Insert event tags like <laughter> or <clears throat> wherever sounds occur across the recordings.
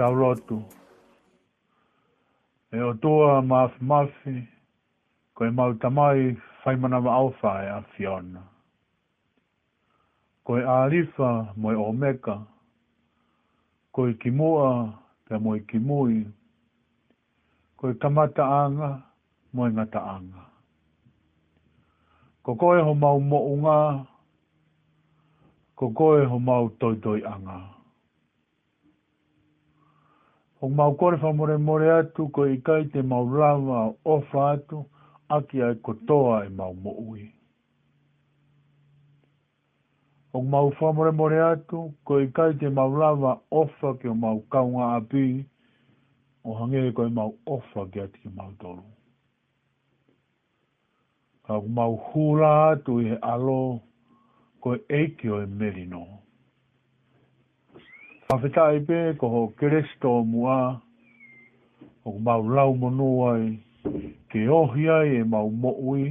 tau rotu. E o toa maafi maafi, ko e mau tamai whai manawa au whae a Fiona. Ko e arifa mo e omeka, ko e kimoa te mo e kimui, ko e tamata anga mo e ngata anga. Ko koe ho mau mo unga, ko koe ho mau toitoi toi anga o mau kore wha more more atu ko i kai te mau rawa o wha atu aki ai kotoa e mau mo ui. O mau wha more more atu ko i kai te mau rawa o wha ki o mau kaunga api o hangere ko i mau o wha ki ati ki mau toru. Ka mau hula atu i he alo ko e eiki o e merinoa. Awhetai pē, ko ho keresto mua, ho mau lau monoa ke ohi ai e mau mo'ui,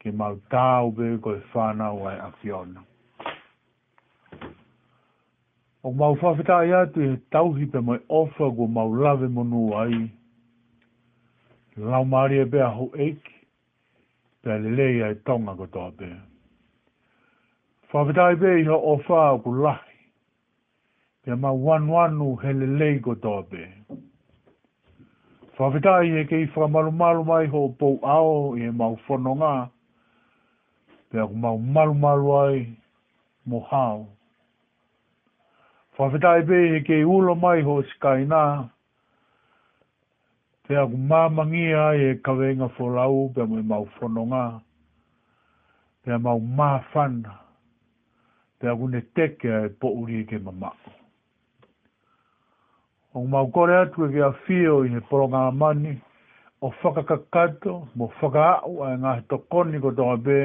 ke mau tāu pē ko e whānau ai awhiona. O mau whawhetai atu e tauhi pē mai ofa ko mau lave monoa ai, lau maari e pē a ho eiki, pē a lelei ai tonga ko pē. Whawhetai pē i ho ofa ko lahi, pia ma wanu anu hele leigo toa pe. Whawhetai e kei whamalu malu malu mai ho pou ao e mau whono ngā, pia ku mau malu malu ai mo hao. Whawhetai pe e kei ulo mai ho skai nā, pia ku mamangi ai e kawenga wholau pia mui e mau whono ngā, pia mau mafana, pia ku ne teke e pouri e ke mamako o mau kore atu e kia whio i he poronga mani, o whakakakato, mo whakaau a e ngā he tokoni ko tonga bē,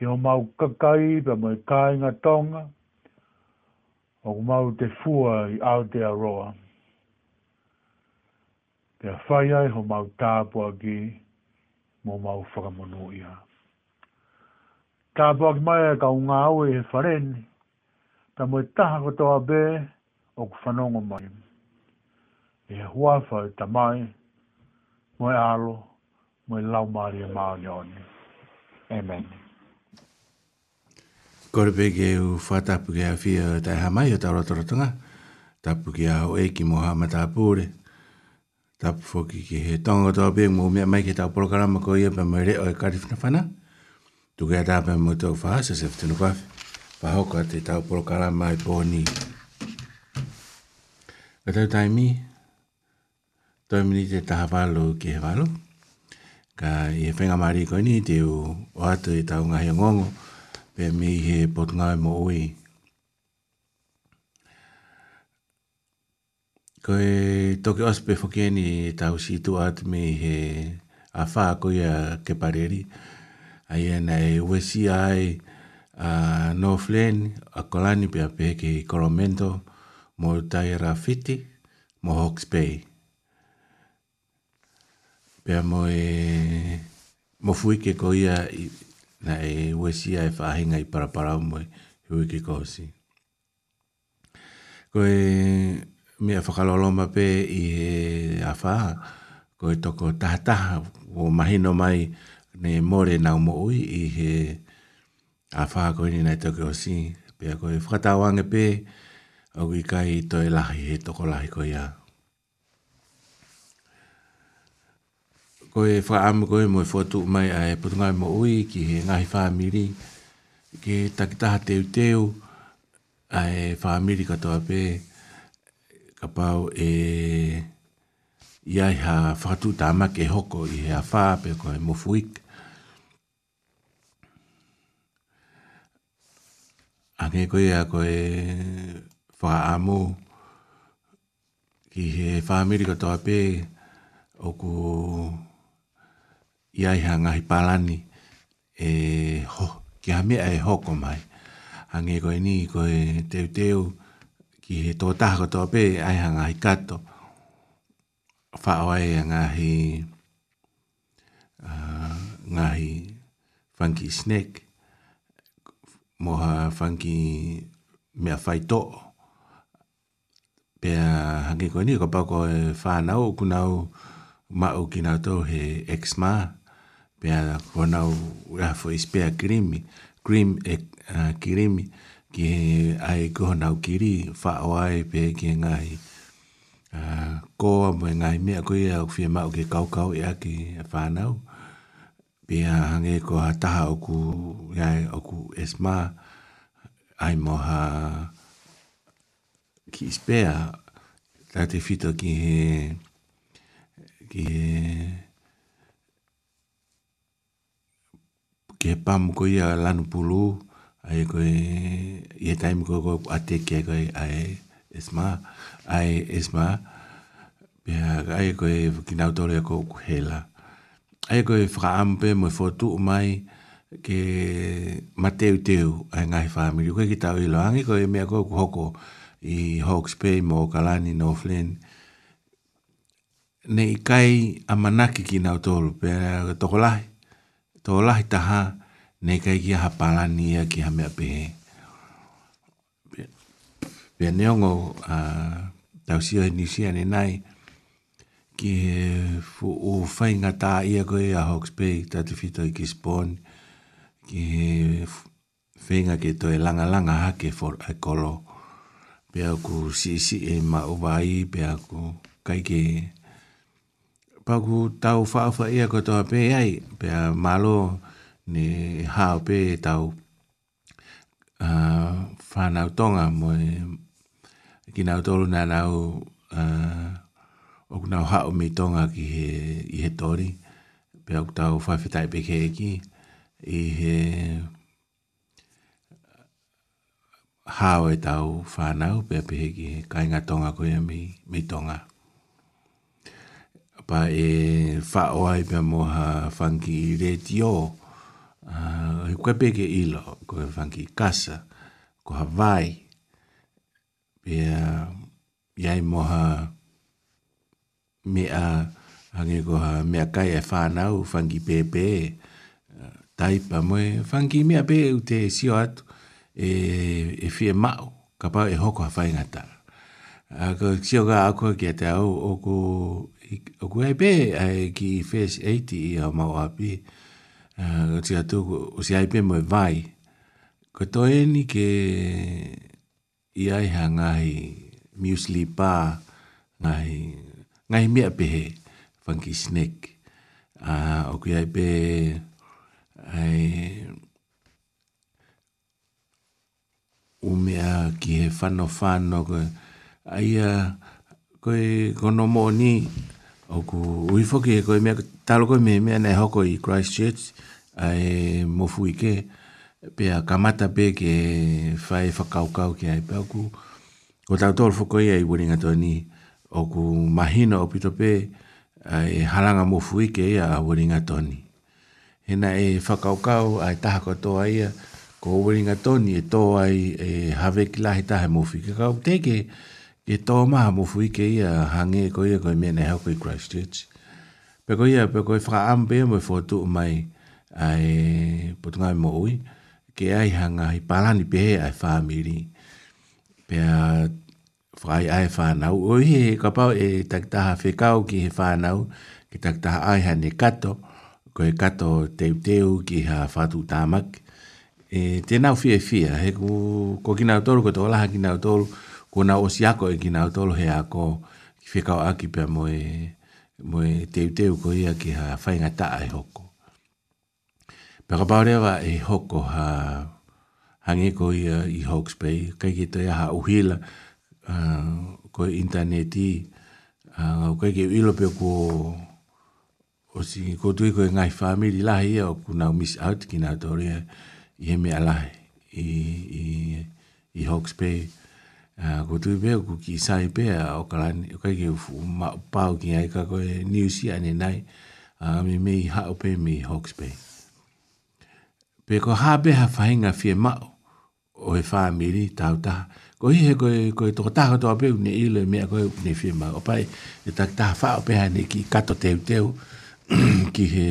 i o mau kakai pa mo i kāinga tonga, o mau te fua i Aotearoa. Te a whai ai ho mau tāpua ki, mo mau whakamonu ia. Tāpua ki mai e ka unga au e he wharen, ta mo i taha ko bē, o ku whanongo mai. E huawha ta mai, moe alo, moe lau maari e maari oni. Amen. Kore pēke u whatapu ki a whia tai hamai o tau ratoratanga, tapu ki a hoi ki moha matapure, tapu foki ki he tonga tō pē, mō mea mai ki tau programma ko ia pa mai reo e karifna whana, tu kia tāpē mō tau whahasa se whtunu kwawhi, pa hoko a te tau programma i e pōni. Tau A tau taimi, tau mini te taha whalo ki he whalo. Ka i he whenga maari koe ni te u o atu i tau ngahi o ngongo, pe mi he potungawe mo ui. Koe toki ospe whokieni i tau si tu atu mi he a wha koe a ke pareri. A i ena e uesi ai a uh, Northland, a Kolani pe a peke i Koromento, a mō Taira Whiti, mō Hawke's Bay. Pea mō e... mō ke ko ia i... na e wesia e whahinga i paraparau mō e huike ko si. Ko e... mea whakaloloma pē i e a whaha, ko e toko tahataha o mahino mai ne more nau mō ui i he... a whaha ko ini nei toki o si. Pea ko e whakatawange pē... Pe au i kai i toi lahi he toko lahi ko ia. Ko e wha amu ko e moe fotu mai a e putungai mo ui ki he ngahi whamiri ke takitaha teu teu a e whamiri katoa pē ka pau e iai ha whakatu tāma ke hoko i he a whā pē ko e mo fuik. Ange koe ia koe wha amu ki he whamiri ka toa pē o ku iai ha ngahi palani e ho, ki ha mea e hoko mai. Ange koe ni koe teu teu ki he tō taha ka toa pē ai ha ngahi kato. Wha oai a ngahi ngahi funky snake moha funky mea whaitoo pe a hangi ko ni ko pa ko e fa na o ku na o ma o ki na to he uh, ex ma pe a ko na o ra fo is pe a krimi krim e a krimi ki ai ko na o kiri fa o ai pe ki ngai a ko a mo ngai me ko ia o fie ma o ki kau kau ia ki fa na o pe a hangi ko a taha o ku ya o ku esma ai mo ha a ki spea ta te fito ki he ki he ki he pamu ko ia lanu pulu ai ko e i e taimu ko ate ki ai koe ai esma ai esma pia ai ko e ki nau tole ko kuhela ai ko e whakaampe mo e fotu mai ke mateu teu ai ngai whamiri ko e ki tau i loangi ko e mea ko kuhoko ko i Hawke's Bay, mō Kalani, Northland. Nei kai a manaki ki nau tōru, pēr tōko lahi, tōko lahi taha, nei kai ki aha palani ia ki hamea pēhe. Pēr neongo uh, tausia ni sia ne nai, ki fu o whai ngā ia koe a Hawke's Bay, tātu fito i ki Spawn, ki whenga ke toi langa langa hake for a kolo. Uh, pe aku si si e ma o vai pe aku kai ke pa ku tau fa fa ia ko to pe ai pe malo ni ha pe e tau a uh, fa na tonga mo ki na tolu na na o a o ku na ha o mi tonga ki he i he tori pe aku tau fa fa tai pe ke ki i he, he hao e tau whanau pia pehe ki he kainga tonga koe e mi, mi tonga. Pa e whaoai pia moha whanki i re tio, uh, he koe peke ilo, koe whanki kasa, ko Hawaii, pia iai moha mea, hangi koha mea kai e whanau whanki pepe, uh, taipa moe whanki mea pe u te sio atu, e e fie mau ka pa e hoko hawhai ngata. A ko tio ga akua ki a te au o ko o ko hei pē ai ki fes 80 i a mau api ko tio atu o si hei pē mo e vai ko to e ni ke i ai ha ngahi muesli pā ngahi ngahi mea pehe funky snake o ko hei pē ai umea ki he whano whano ko ai a koe kono mō ni o ku uifoki e koe mea talo koe mea mea nei hoko i Christchurch ai e mofu ike pe a kamata pe ke whae whakaukau ki ai pe ko tau tōru fuko ia i wuringa tō ni o ku mahina o pito pe a halanga mofu ike ia a wuringa tō ni hena e whakaukau ai e taha katoa ia a ko weringa to ni e to ai e hawe ki lahi tahe mufi. Ka kau te ke e tō maha mufi ke ia hange ko e koe koe mene hau koe Christchurch. Pe koe ia, pe fra am be mo e fōtu mai ai potungai mo ui, ke ai hanga i palani pehe ai family Pe a whai ai whanau, o hi he kapau e taktaha whekau ki he whanau, ki taktaha ai hane kato, koe kato teuteu ki ha whatu tamak e te nau fia fia he ko ko kina tolu ko to la kina tolu ko na o siako e kina tolu he ako ki fika aki pe mo e mo e te te ko ia ki ha fainga ta ai hoko pe ka va e hoko ha hangi ko ia i hoks pe ka ki te ha uhila uh, ko interneti uh, ko ki ilo pe ko Osi, ko tu ko e ngai family la ia ko na miss out ki kina tolu i he mea lahe i, i, i Hawke's Bay. Uh, ko tui pēr ku ki sai pēr o kalani, o kai ke ufu ma pāu ki ai ka koe, ni si ane nai, uh, mi mei hao pēr mi Hawke's Bay. Pēr ko hā pēr ha whahinga fie mao o he whāmiri tau taha, ko hi he koe, koe toko taha toa pēr ne ilo e mea koe ne fie mao, o pai e tak taha whāo pēr ha ne ki kato teu teo, <clears throat> ki he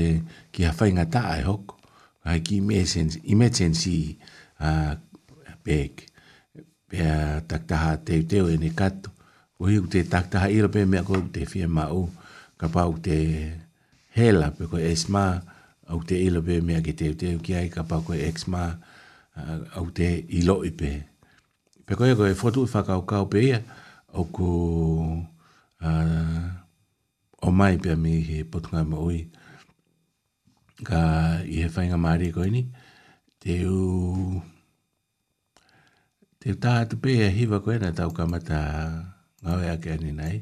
ki ha whainga taa e hoko ai ki mesens emergency a uh, peg pe taktaha te te o e ne kat o hi te taktaha i rope me ko te fie ma o ka pa o te hela pe ko esma o te i rope me ki te te ki ai ka pa ko exma o te i lo i pe pe ko e ko e fotu fa ka o ka o pe ia o ko o mai pe mi he potunga mo oi ka i he whainga Māori e koe ni, te u... Te u tātu pē e hiwa koe na tau kamata ngāwe ake ani nei.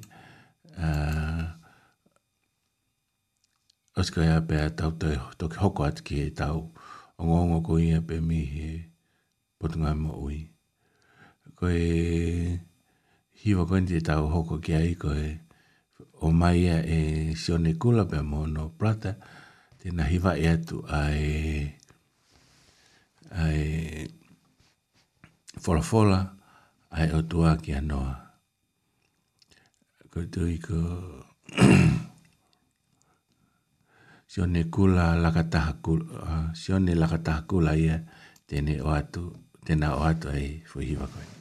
Uh, Oskoi ape a tau te, toki hoko atu ki he tau o ngongo ko ia pe mi he potunga mo ui. Koe hiwa koe ni tau hoko ki ai koe o mai e sione kula pe mo prata. Koe tēnā hiwa e atu ai ai wholawhola ai o tua ki anoa. Ko tui ko <clears throat> sione kula lakataha kula sione lakataha kula ia tēnā o atu tēnā o atu ai fuhiwa koe.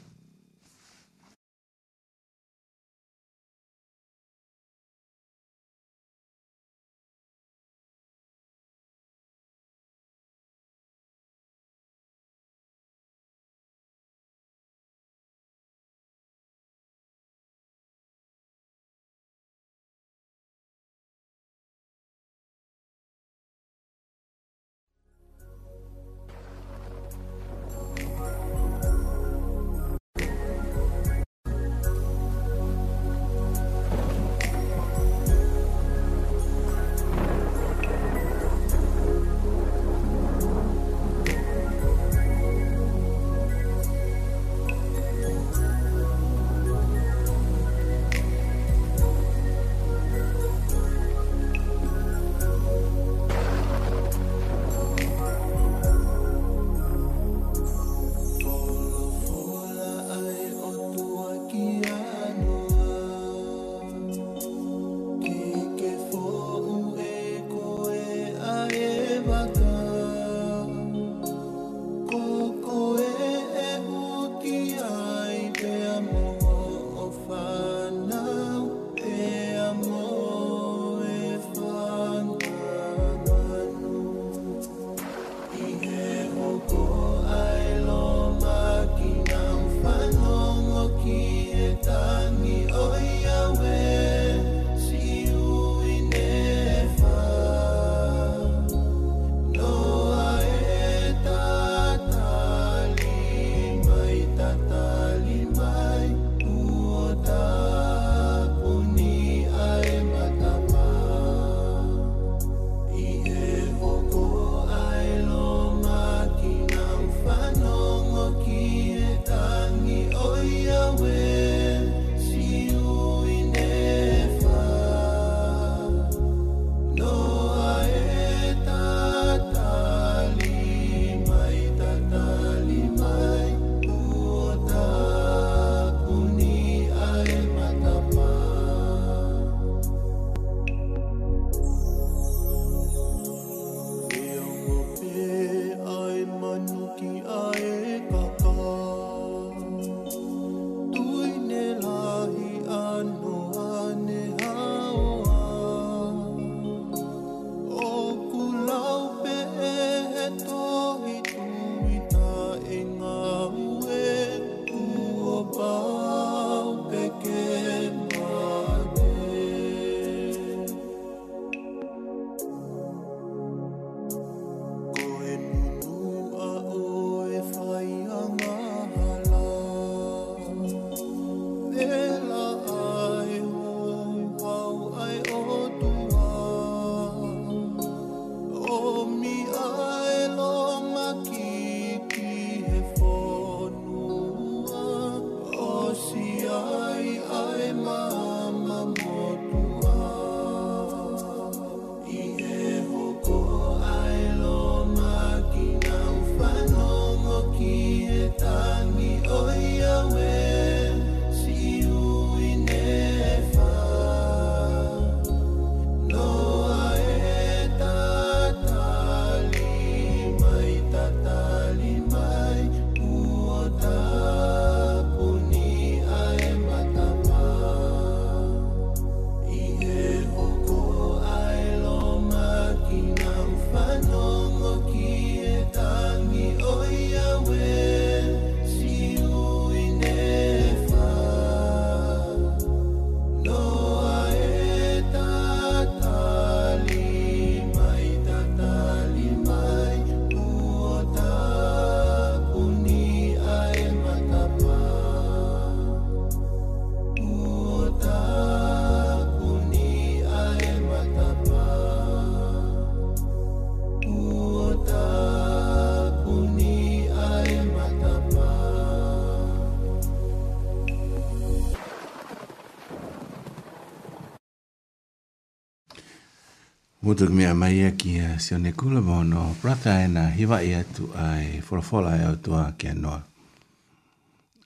tutu ki mea mai a e ki a sione kula bono prata e na hiwa i e atu ai forafola e autua ki a noa.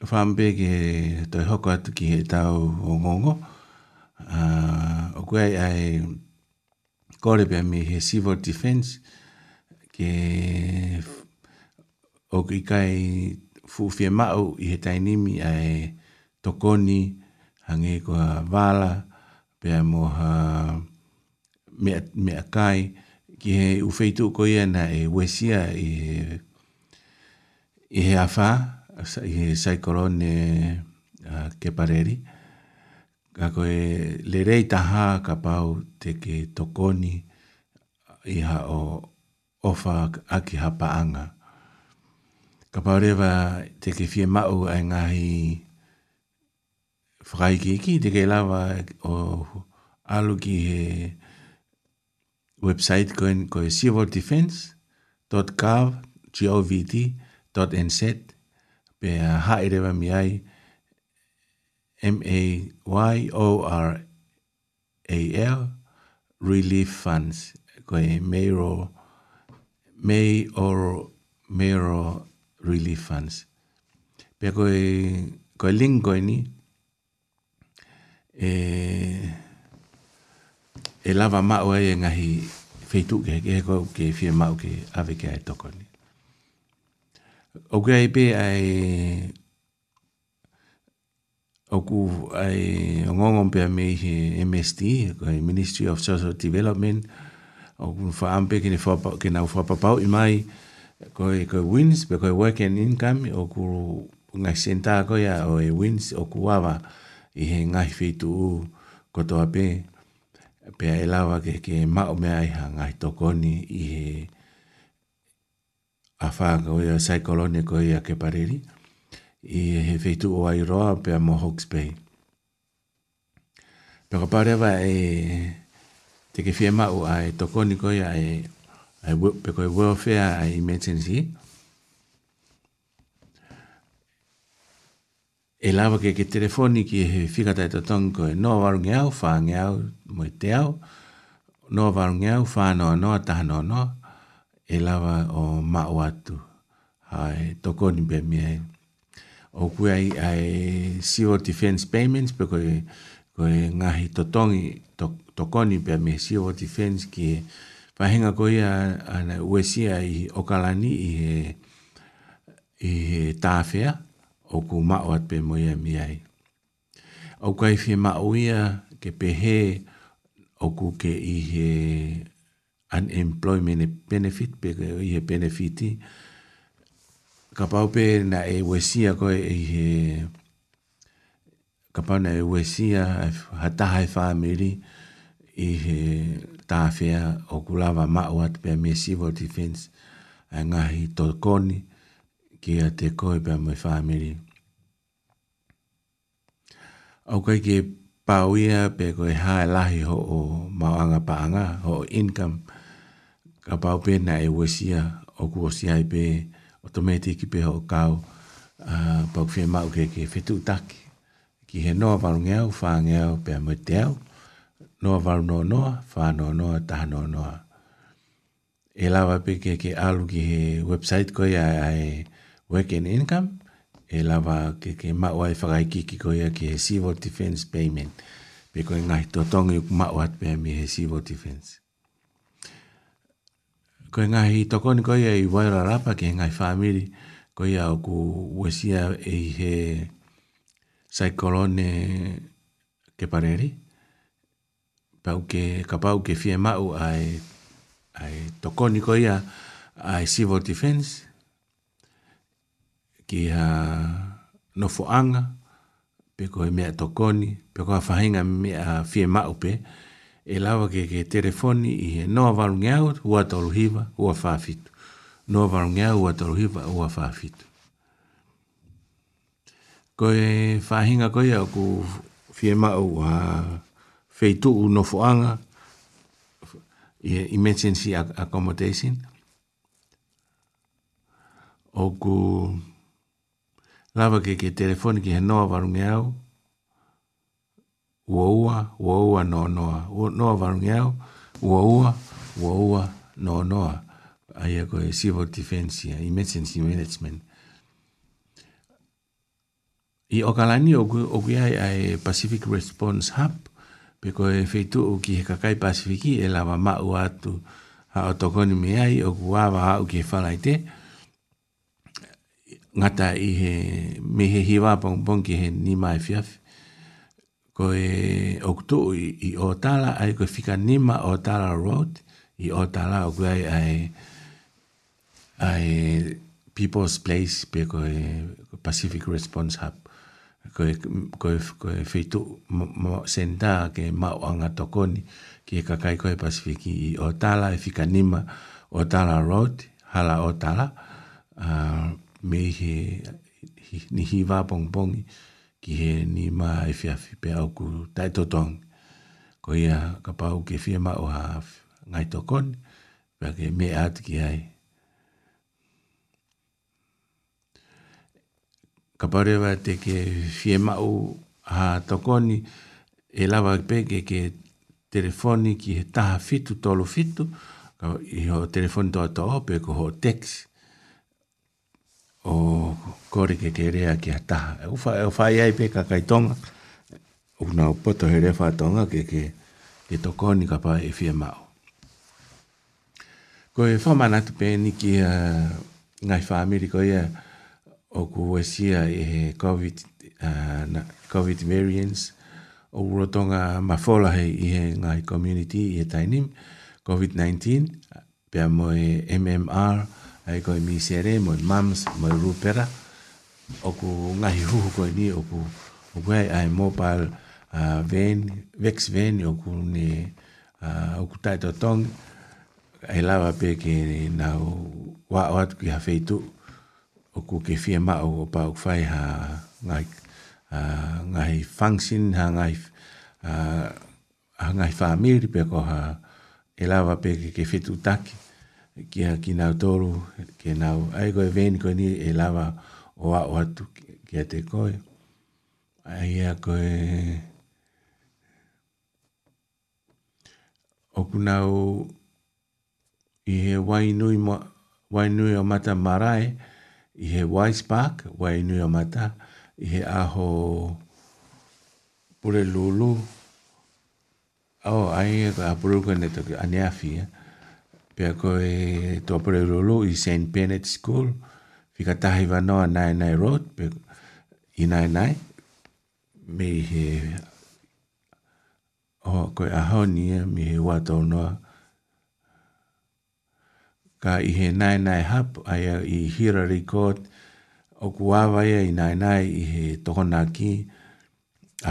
Whaampe ke toi hoko atu ki he tau o ngongo. Uh, o kuei ai kore pia mi he civil defense ke o ki kai fuwhia mau i he tainimi ai tokoni hangi kua wala pia mo ha... Uh, mea, mea kai ki he ufeitu ko na e wesia i e, i he afa, i he saikoro ne uh, ke pareri. Ka koe le rei taha ka pau te ke tokoni i ha o ofa aki ha paanga. Ka pau rewa te ke fie mau a ngahi whakai ki te ke lawa o alu ki he website ko en ko civildefense.gov.nz pe ha ere wa mi ai m a y o r a l relief funds ko e mayro may or mayro relief funds pe ko e ko lingo ni e eh, e lava mau ai e ngahi feitu ke ke ko ke fie mau ke ave ke ai toko ni. O ke ai pe ai o ku ai o ngongon pe ame i he MSD, Ministry of Social Development, o ku fa ampe ke ne nau fa papau i mai ko e ko e wins pe ko e work and income o ku ngai senta ko ya o e wins o ku ava i he ngai feitu ko to ape ko pe ai e lava ke ke ma o mea iha ngai tokoni i he a whaanga o ia saikolone ko ia ke pareri i he whetu o ai roa pe a mo Hawke's Bay. Pe ka parewa e te ke whie ma o ai e tokoni ko ia e, e pe koe welfare a emergency e lava ke ke telefoni ki he whikata e ta tonko e noa warunge au, whaange au, moe te au, noa warunge au, whanoa noa, taha noa noa, e lava o mao atu, ai toko ni pe mea e. O kui ai, ai civil defense payments, pe koe, koe ngahi totongi, to, toko ni pe mea civil defense ki he, Pahinga koe a, a na uesia i okalani i he, i he tāwhea, o ku mao at pe moia mi ai. O kai fi mao ia ke pehe o ku ke i he unemployment benefit pe i he benefiti ka pau pe na e wesia ko e i he ka pau na e wesia hataha e whamiri i he tāwhia o ku lava mao at pe a mesivo defense a ngahi tokoni ke a te koe pa mai whamiri. Au kai ke pāuia pe koe hae lahi ho o mauanga paanga, ho o income, ka pāu pē na e wesia o kua siai pē, o to me te ki pē ho o kau, uh, pāu kwhia mau ke ke whetu taki, ki he noa varu ngeau, whā ngeau pē mai te au, noa varu noa noa, whā noa noa, taha noa noa. E lawa pē ke ke alu ki he website koe ai ai, working income e lava ke ke ma o ai fagai ki ki koia ki he civil defense payment pe ko nga to tong yuk ma o at pe mi he civil defense ko nga hi to kon ko ye i wai ra pa ke nga family ko ya o ku wesia e he psychologne ke pareri pau ke kapau ke fie ma o ai ai to kon ko ya ai civil defense ki ha nofo anga, pe koe mea tokoni, pe koe whahinga mea fie maupe, e lawa ke ke telefoni i he noa warunga au, ua tolu hiva, ua whaafitu. Noa warunga au, ua tolu hiva, ua whaafitu. Koe whahinga koe au ku fie mau a feitu u nofo anga, i emergency accommodation, o ku... Ku lava ke ke telefoni ki he noa varunge au, ua ua, ua ua no noa, noa varunge au, ua ua, ua ua no noa, ai a koe civil defense ya, emergency management. I okalani o kui ok, e, ai ai e Pacific Response Hub, pe koe feitu o ki he kakai Pasifiki e lava mau atu, ha o tokoni me ai o kuawa hau ki he falai te, ha ngata i he me he hiwa pong pong ki he ni mai fiaf ko e okto i, i o tala ai ko fika ni ma o tala road i o tala o gwe ai ai people's place pe ko e pacific response hub ko e ko e ko e feito mo senta ke ma o anga tokoni ki e kakai ko e pacific i o tala e fika ni ma o tala road hala o tala uh, ah, me he ni hi va bong bong ki he ni ma e fia fi pe au ku tai tong ko ia ka pau ke fia ma o ha ngai to kon pe ke me at ki ai ka pare wa te ke fia ma o ha to kon e lava pe ke ke telefoni ki he taha fitu tolo fitu ka i ho telefoni to to pe ko ho text o kore ke te rea ki a taha. O e whai e ai pe kakai tonga. O o poto he rea tonga ke ke ke toko ni ka pae e fia mao. Ko e whamana tu pe ni ki a uh, ngai whamiri ko ia o ku wesia e he COVID, uh, na, COVID variants o urotonga mafola he i he ngai community i he tainim COVID-19 pia mo e MMR 19 ai koi mi sere mo mams mo rupera o ku ngai hu koi ni o ku o ku ai ai mobile a ven vex ven o ku ni a o ku tai to tong ai lava pe ke na wa wa ki ha feitu o ku ke fie ma o pa o fai ha ngai a ngai function ha ngai a ngai family pe ko ha ilava e pe ke fitu taki ki ha ki nau toru, ki nau aigo e veni koe ni e lava o a o atu ki a te koe. Ai a koe... Oku nau i he wainui, mo, wainui o mata marae, i he Weisbach, wainui o mata, i he aho pure lulu. Oh, ai e koe apuruka ne toki, ane afi, eh? Peko e pere rolo i St. Bernard School. Fika tahi wanoa nai nai road. Peko i nai nai. Me he o koe ahonia me he wātau noa. Ka i he nai nai hap aia i hira record o kuawa ia i nai nai i he ni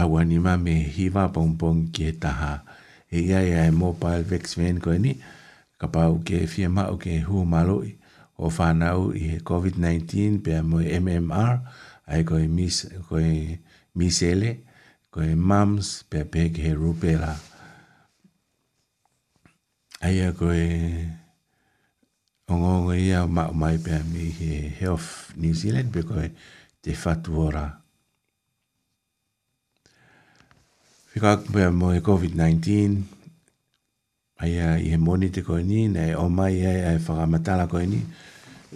awanima me hiwa pongpong ki he taha. E ia ia e mobile vex van koe ni. Koe ni. ka pau ke fia mau ke hu maloi o whanau i he COVID-19 pia mo MMR ai koe mis, koe misele koe mams pia pe ke he rupela ai a koe ongongo ia mau mai pia mi he health New Zealand pe koe te whatuora Whika pia mo he COVID-19 ai i he moni te koe ni, nei o mai ai ai whakamatala koe ni.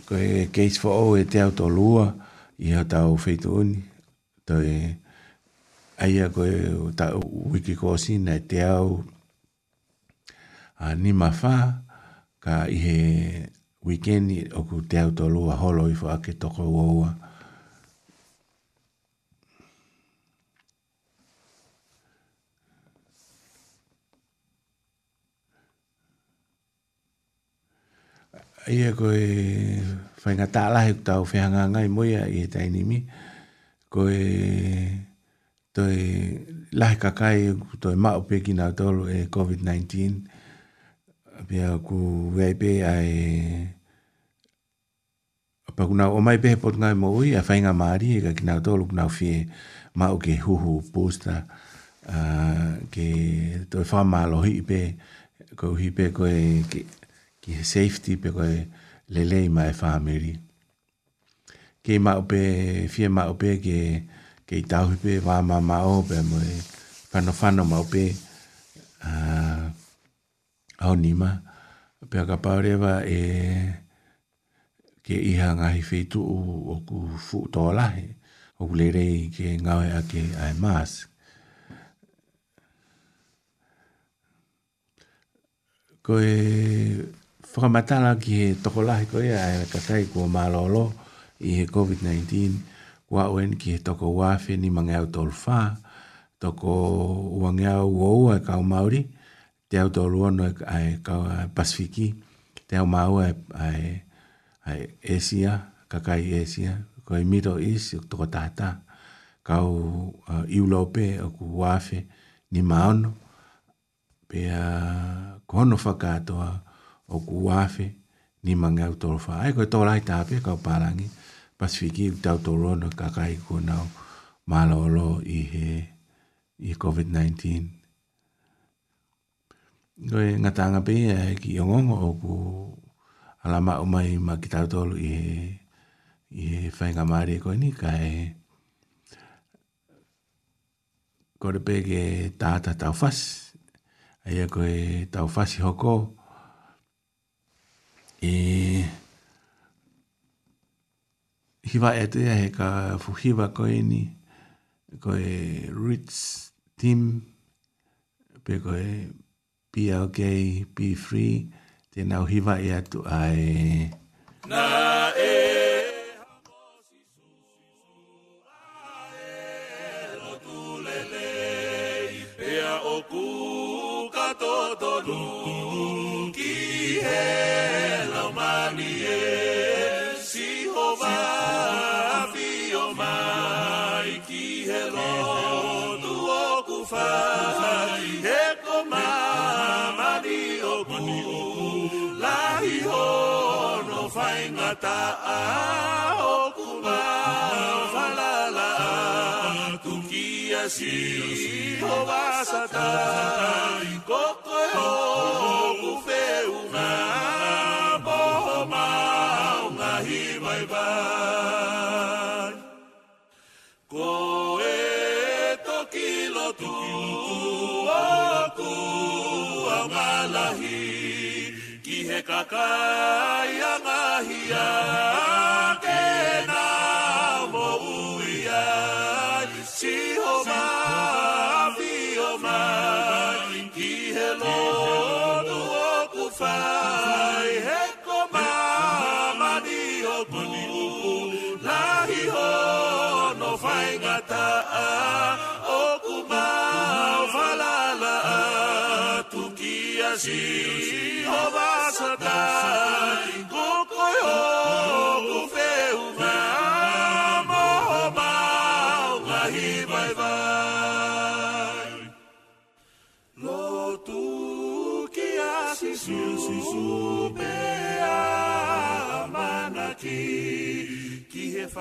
Koe case for o e te auto lua i ha tau feitu uni. Tau e ai e koe tau wiki kōsi nei te au a ni mawha ka i he weekend o ku te auto lua holo i fa whaake toko ua ua. ai ko e fai nga ta la hek tau ngai mo i tai ni mi ko e to e la ka kai to e ma o e covid 19 pia ku wei ai pa kuna o mai pe pot ngai mo ia fai nga mari e ka kina to lu kuna fi ma o ke hu hu posta ke toi fa malo hipe ko hipe ko e ke, ki he safety pe koe lei mai whāmeri. Ke i mao pe, fie mao pe ke, ke i tauhi pe, wā mā mā o pe mo e whano whano mao pe uh, au nima. Pe aka paurewa e ke iha ngahi whetu o, o ku fu tō lahe o ku rei ke ngawe a ke ai maas. Ko e whakamatala ki he tokolahi ko ia e katai kua malolo i he COVID-19 kua oen ki he toko wafe ni mange au tolu whā toko uange au uou e kau Māori te au tolu ono e ai kau Pasifiki te au mau e ai, Asia kakai Asia ko i Middle East toko tata kau iulope Europe o ku wafe ni maono pe a kono whakatoa o ku wafe ni mange au toro wha. Ai koe tōrai tāpe kau pārangi, pasifiki u tau toro no kakai kua nau malolo i he i COVID-19. Koe ngatanga pe e ki iongongo o ku alama umai ma ki tau toro i he i he whainga maari e koe ni kai he. Kore pe ke tāta tau fas, aia koe tau fas i hokoo, hiva ete ya heka fujiva koe ni koe roots team pe e be okay be free te nau hiva e atu ai na e Ooh. mata a ah, okuma oh, falala oh, ah, tukia si obasata koko kufe una bohoma hi hibai ba ko eto kilo tu oku hi ke kakaianga hia ke nā moui ai si ho mami o mai ki he lono o ku whai he ko mamani o ku lahi ho no whaingata a o ku mau whalala tuki a si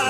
you.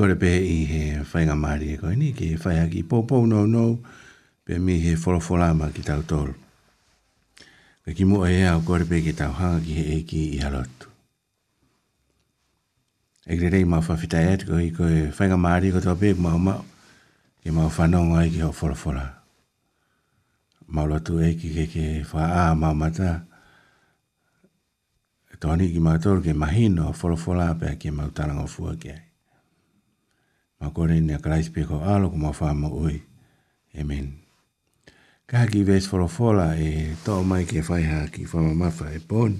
kore pe i he whainga maari e koe ni, ki he whaia ki pōpou nou nou, pe mi he wholawholama ki tau tōru. Ka ki mua ea o kore pe ki tau hanga ki he eki i harotu. E kre rei mau whawhita e atiko i koe whainga maari e koe tau pe ku mau mau, ki mau whanonga i e ki ho wholawhola. Mau lotu e ki ke ke wha a mau mata, e tōni ki mau tōru ke mahino wholawhola pe ki mau tāranga fua ki ai ma kore ni a krais peko alo kuma whama ui. Amen. Ka ki ves foro fola e tō mai ke whai ha ki whama mawha e pon.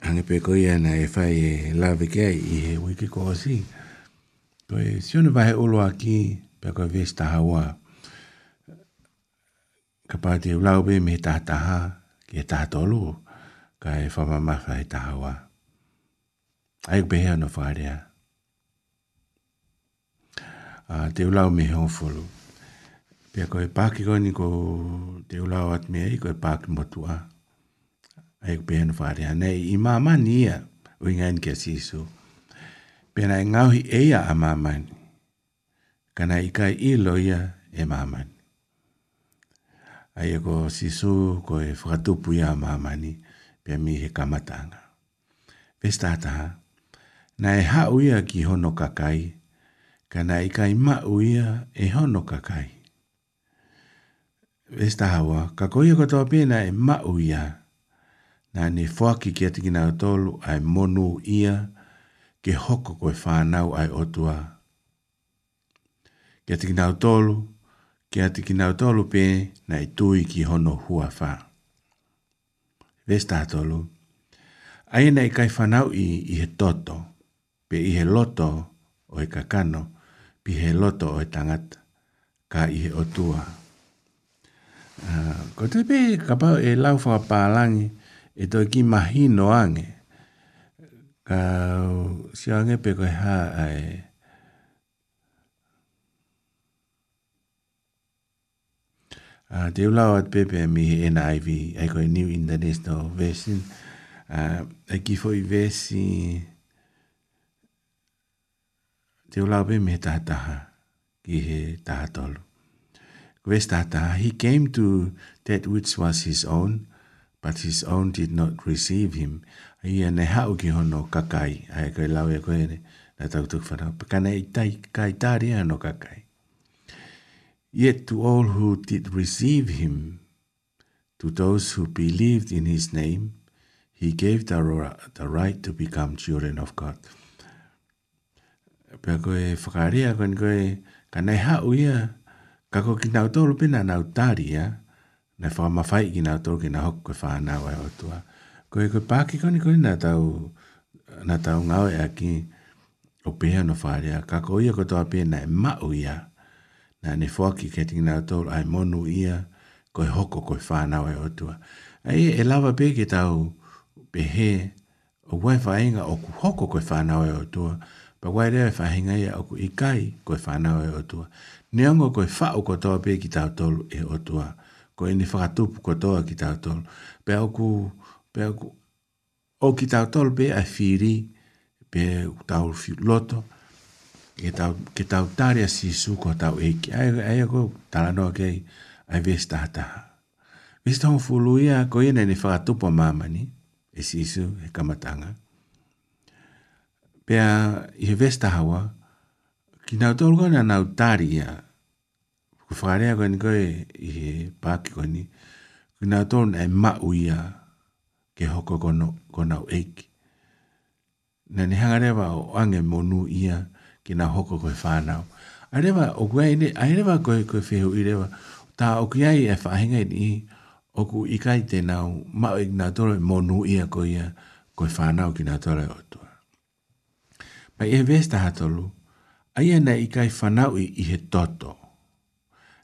Hange peko ia na e whai e lawe kei i he wiki ko osi. Ko e siona vahe uloa ki peko ves taha wā. Ka pāti e ulaube me taha taha ki e taha tolu ka e whama mawha e taha wā. Aik behea no whaarea. Aik behea no whaarea a ah, te ulau me hong folu. Pia koe pāki koe ni ko te ulau at mea i koe pāki motu a. Ai ko pēhenu whare hanei. I mamani ia ui ngai ni kia sisu. Pena e ngauhi eia a mamani. Kana i kai i loia e mamani. Ai ko sisu koe whakatupu ia a mamani. Pia mi he kamatanga. Pestataha. Na e hau ia ki hono kakai. Pia ka nei kai mau ia e hono ka kai. Es tahawa, ka koia katoa pena e mau ia, nā ne fuaki ki atiki nā tolu ai monu ia, ke hoko koe whānau ai otua. Ki atiki nā tolu, ki atiki nā tolu pē, nā i tui ki hono hua whā. Es tahatolu, ai nei kai whānau i, i he toto, pe i he loto o he kakano, pihe loto o tangat ka ihe o tua. Ah, ko te pe kapa e lau whaka pālangi e toi ki mahi no ange. Ka si ange pe koe ha ai. Uh, te ulau at pepe mi he NIV, ai koe New International Version. Uh, ah, ai ki foi versi... Teolabe me tahataha ki he tahatolu. Kwes tahataha, he came to that which was his own, but his own did not receive him. Ia ne hau ki hono kakai, ai koe lau e koe ne, na tautuk whanau. Pakana i tai kai tāre ano kakai. Yet to all who did receive him, to those who believed in his name, he gave the, the right to become children of God. pia koe whakarea, koe koe, ka nei hau ia, ka koe ki nau tōru pina nau tāri ia, nei whakamawhai ki nau tōru ki nau hoku koe whanau ai otua. Koe koe pāki koe koe nā tau, nā tau ngāwe aki, o pēhia no whārea, ka koe ia koe tōa pina e mau ia, nā ne whuaki ke tingi nau tōru ai monu ia, koe hoko koe whanau ai otua. Ai e, e lava pē tau pēhe, o waifa inga o ku hoko koe whanau ai otua, koe pa wai rea e whahinga ia oku i kai koe whanau e otua. Ne ongo koe whao kotoa pe ki tau tolu e otua. Koe ni whakatupu kotoa ki tau tolu. Pe oku, pe oku, o ki tau tolu pe ai whiri, pe tau loto, ke tau, ke tau tari a sisu ko tau eki. Ai, ai ako talano kei, ai vesi tahataha. Vesi tahon fulu ia, ko ia nene whakatupu mamani, e sisu, e kamatanga pea i he vesta hawa, ki nau tau lukau na nau tari ia, ku whakarea koe ni koe i he pāki koe ni, ki nau tau na e mau ia ke hoko kono, kona au eiki. Na ni hangarewa o ange monu ia ki nau hoko koe whanau. Arewa, o kua ine, arewa koe koe whehu i rewa, tā o kia i e whahinga i ni, o ku ikai tēnau, mau i nga tōre monu ia koe ia, koe whanau ki nga tōre o tōre a e vees taha tolu, a ia e nei i kai whanau i he toto.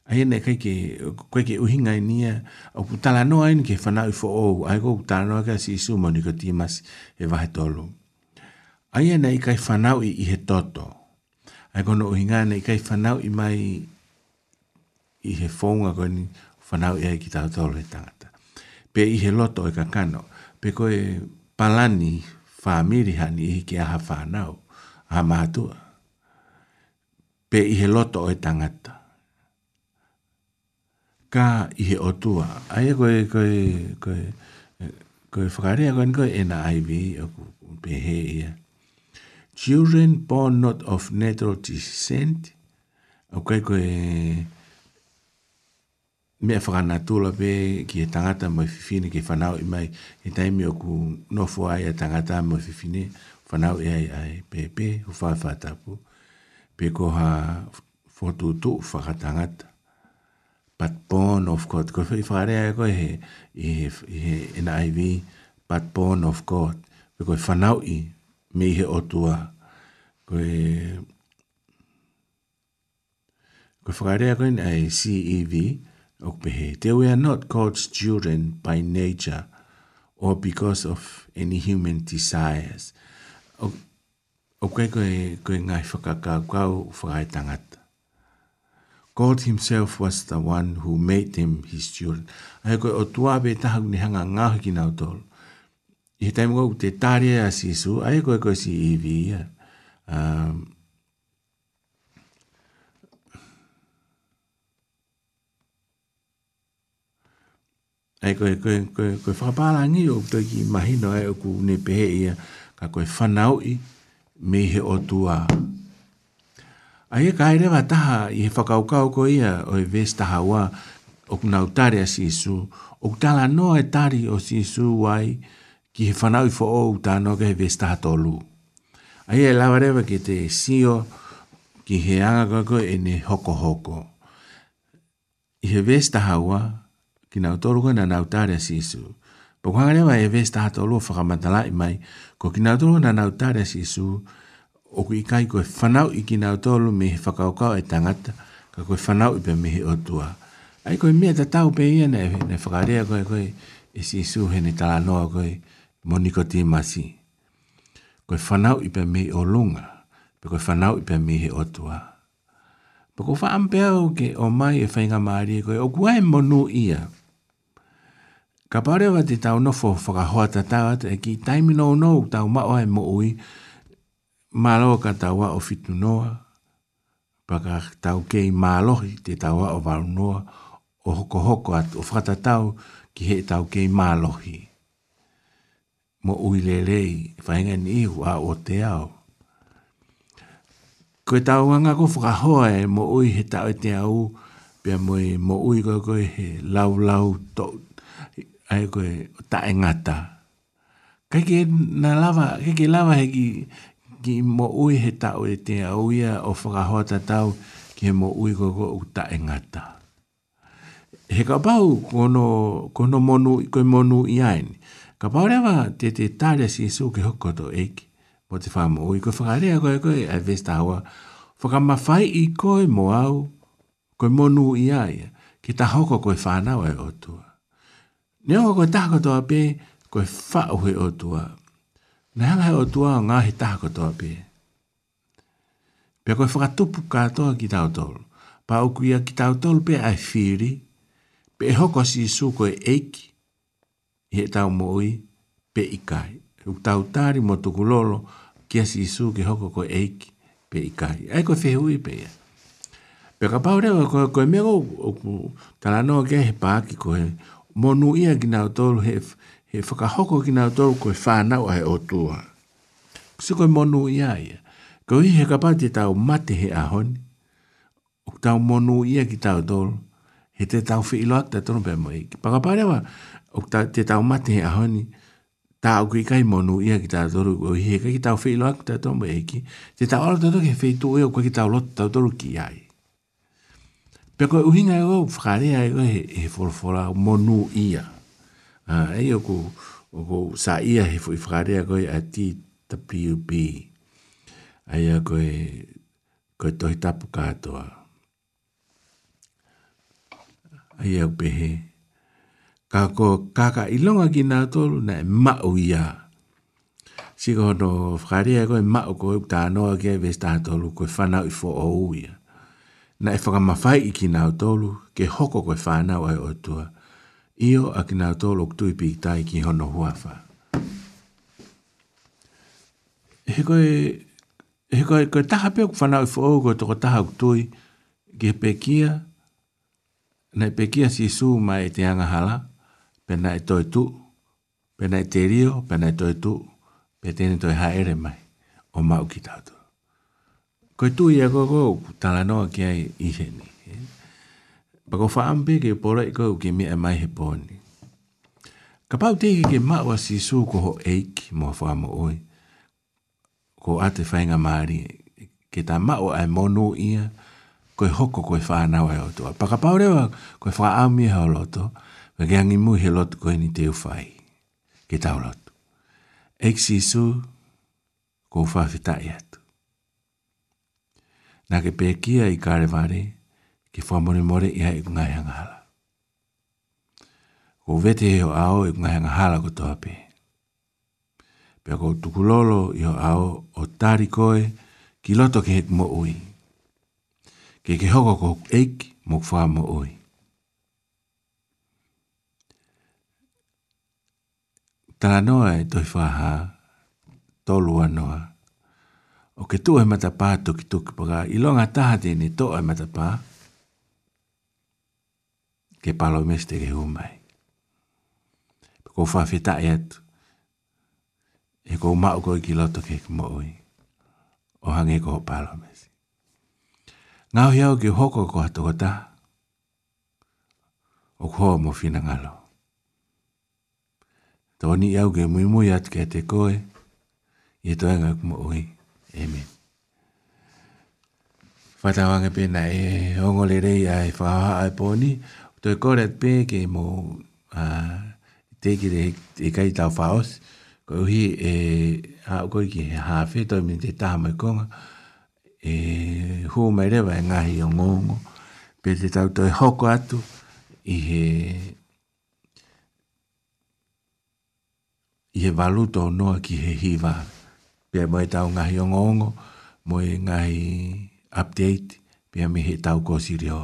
A ia e nei kai ke, kai ke uhinga i nia, au putala noa ke whanau i fo ou, a iko putala noa ka si isu moni ko tīmas e vahe tolu. A ia e nei i kai whanau i he toto. A iko no uhinga nei i kai whanau i mai i he fonga koe ni whanau i ai ki tau tolu he tangata. Pe i he loto e kakano, pe koe palani whamiri hani i ke aha whanau a mātua. Pe i he loto o e tangata. Ka i he o tua. Ai e koe, koe, koe, koe whakarea koe nikoe e na IV o pe he ia. Children born not of natural descent. O koe koe mea whakanatula pe ki he tangata mo i fifine ki whanau i mai. E taimi o ku nofua i a tangata mo i fifine whanau e ai ai, pe pe, hu whaifatapu, pe ko ha fotu tu whakatangata. But born of God, ko whi whare ai e koe he, e, e, i he NIV, but born of God, pe koe whanau i, me he otua, koe, koe whakare ai koe ni ai CEV, ok pe he, te we are not God's children by nature, or because of any human desires. Koe, o kei koe, koe ngai whakakau kau whakai tangata. God himself was the one who made them his children. Ahe koe o tuawe taha kune hanga ngahu ki nau tolu. I he taimu kou te tāria a sisu, ahe koe koe si iwi ia. Um, ai koe, koe, koe, koe whakapāra ngi o kutoki mahino e o kune pehe ia. Ahe ka koe whanau i me he o tua. A ia e ka aere taha i he whakaukau ko ia o e ves taha wa o kunau tare a sisu, o kutala no e tari o sisu wai ki he whanau i fo o utano ke he ves taha tolu. A ia e lawa rewa ki te sio ki he anga koko e ne hoko hoko. I he ves taha wa ki nautoro ko na nautare a Sisu. Pa kwa ngalewa e vese ta hata olua whakamatala i mai, ko ki nautolo na nautare si isu, o ku ikai koe whanau i ki nautolo me he whakaukau e tangata, ka koe whanau i pe me he otua. Ai koe mea ta tau pe ia na e whakarea koe koe, e si isu he ne tala noa koe, moniko te masi. Koe whanau i pe me he olunga, pe koe whanau i pe me he otua. Pa ko whaampea o ke o mai e whainga maari e koe, o kuai monu ia, Ka pare wa te tau nofo whakahoa ta tau e ki taimi nou nou tau mao e mo ui, malo ka tau o fitu noa, paka tau kei malohi te tau o varu noa, o hoko hoko at o whakata tau ki he tau kei malohi. Mo ui le lei, whaenga ni ihu a o te ao. Koe tau wanga ko whakahoa e mo ui he tau e te au, pia mo ui koe koe he lau lau tau ai koe ta e ngata. Kei ke na lava, kei ke lava he ki, ki mo ui he tau e te auia o whakahoata tau ki he mo ui koe koe ta e He ka pau kono, kono monu, koe monu i aini. Ka pau rewa te te tāria si su ki hokoto eiki. Mo te whaamu ui koe whakarea koe koe a vesta hawa. fai i koe mo au koe monu i aia ki ta hoko koe whanau e otua. Ne onko koe tahakotoa pē, koe whaohe o tua. Ne hanga he o tua o ngāhi tahakotoa pē. Pea koe whakatupu kātoa ki tau tolu. Pā uku ia ki tau tolu pē ai whiri, pē e hoko si su koe eiki, he tau mōi pē ikai. Uku tau tāri mō tuku lolo, kia si su ki hoko koe eiki pē ikai. Ai koe whehui pē ia. Pea ka pāurewa koe, koe mego, o tala no ke he pāki koe monu ia gina o tolu he, he whakahoko ki o tolu koe whānau ai o tua. Kasi koe monu ia ia. Kau hi he kapati e tau mate he ahoni. O tau monu ia ki tau tolu. He te tau whi ilo akta tonu pe mo iki. Pakapare wa te tau mate he ahoni. Ta o kui kai monu ia ki tau tolu. Kau hi he kai ki tau whi ilo akta tonu pe iki. Te tau alo tato ke whi tu ia koe ki tau lotu tau tolu ki ia ia. Pe koe uhinga e rau, whakarea e rau, he, he wholwhora monu ia. Uh, e o ko, o ko sa ia he fwy whakarea koe a ti tapi upi. A ia koe, koe tohi tapu katoa. A ia upe he. Ka ko kaka ilonga ki nga tolu na e mao ia. Siko hono whakarea koe mao koe tānoa kia vestatolu koe whanau i fo o uia na e whakamawhai i ki nāu tōlu, ke hoko koe whānau ai o tua. Io a ki nāu tōlu ktui pi ki hono huawha. E he koe, e he koe, koe taha peo ku i whu ogo toko taha ktui, ke pekia, na e pekia si su mai e te angahala, pena e toi tu, pena e te rio, pena e toi tu, pe tene toi haere mai, o mau ki tātou. Koe tu ia koe koe tala noa ki ai i heni. Pako whaampe ke pora i koe ke mea mai he pōni. Ka pau teke ke maua si sū ko ho eiki mo whaamu oi. Ko ate whainga maari. Ke ta maua ai monu ia koe hoko koe whaanawa e otoa. Paka pau rewa koe whaami e hao loto. Wage angi mu he loto koe ni te uwhai. Ke tau loto. Eiki si sū ko whaafitai ati na ke pekia i kare vare, ke fua more more ia i ngai hanga hala. Ko vete heo ao i ngai hanga hala ko toa pe. Pea ko tukulolo i ho ao o tari koe ki loto ke hek mo ui. Ke ke hoko ko eik mo kwa mo ui. Tala noa e toi fua haa, tolua noa o ke tu e mata pā tuki tuki paka i longa taha tēne tō e mata pā ke palo mes te ke humai. Pako whawhita e atu e ko mau koi ki loto ke kumo oi o hangi e ko ho palo mes. Ngau hiau ki hoko ko hatu ko taha o kua mo whina ngalo. Tōni iau ke mui mui atu ke te koe i e toenga kumo oi. Amen. Whatawanga pēnā e ongo le rei a e whaha a pōni. Tō e kōrat pē ke mō te ki re e kai tau whaos. Ko uhi e a koi ki he hawhi, tō mi te taha mai konga. E hū mai rewa e ngahi o ngongo. Pē te tau tō e hoko atu i he i he valuta o noa ki he hiwa. Amen. Pia mai tau ngahi o ngongo, mo e ngahi update, pia me he tau ko si reo.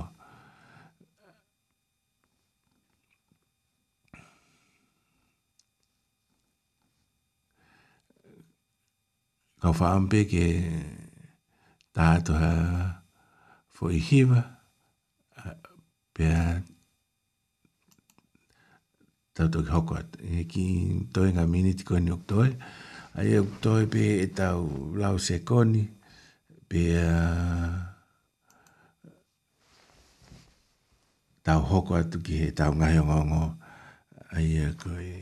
Kau whaampe ke tātoha fo i hiwa, pia tātou ki hoko at. E ki toi ngā miniti koe ni ok toi, ai eu toi pe e tau lau se koni pe a uh, tau hoko atu ki he tau ngai o ngongo ai e koe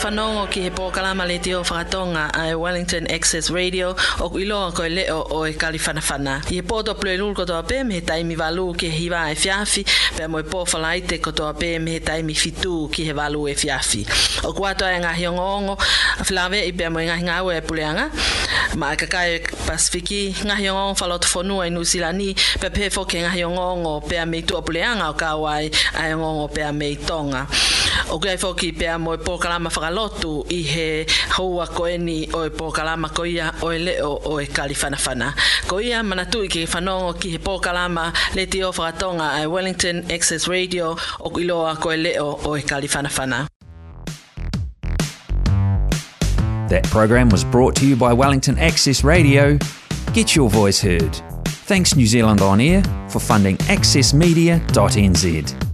whanongo ki he pōkalama le te o whakatonga a Wellington Access Radio o ku iloa koe leo o e kalifanafana. I he pōto plei lul kotoa pēm he taimi walu ki he hiwa e fiafi pēr mo i pō whalaite kotoa pēm he taimi fitu ki he walu e fiafi. O ku atoa e ngahi o ngongo a whilawe i pēr mo i ngahi ngāwe e puleanga ma a e kakai pasifiki ngahi o ngongo whalotu whonua i nusilani pēr pēr fo ke ngahi o ngongo pēr mei tua puleanga o kawai a e ngongo pēr mei tonga. O kia foki mo i he ko ia Ko ia ki ki he le ai Wellington Access Radio o ko That program was brought to you by Wellington Access Radio. Get your voice heard. Thanks New Zealand On Air for funding accessmedia.nz.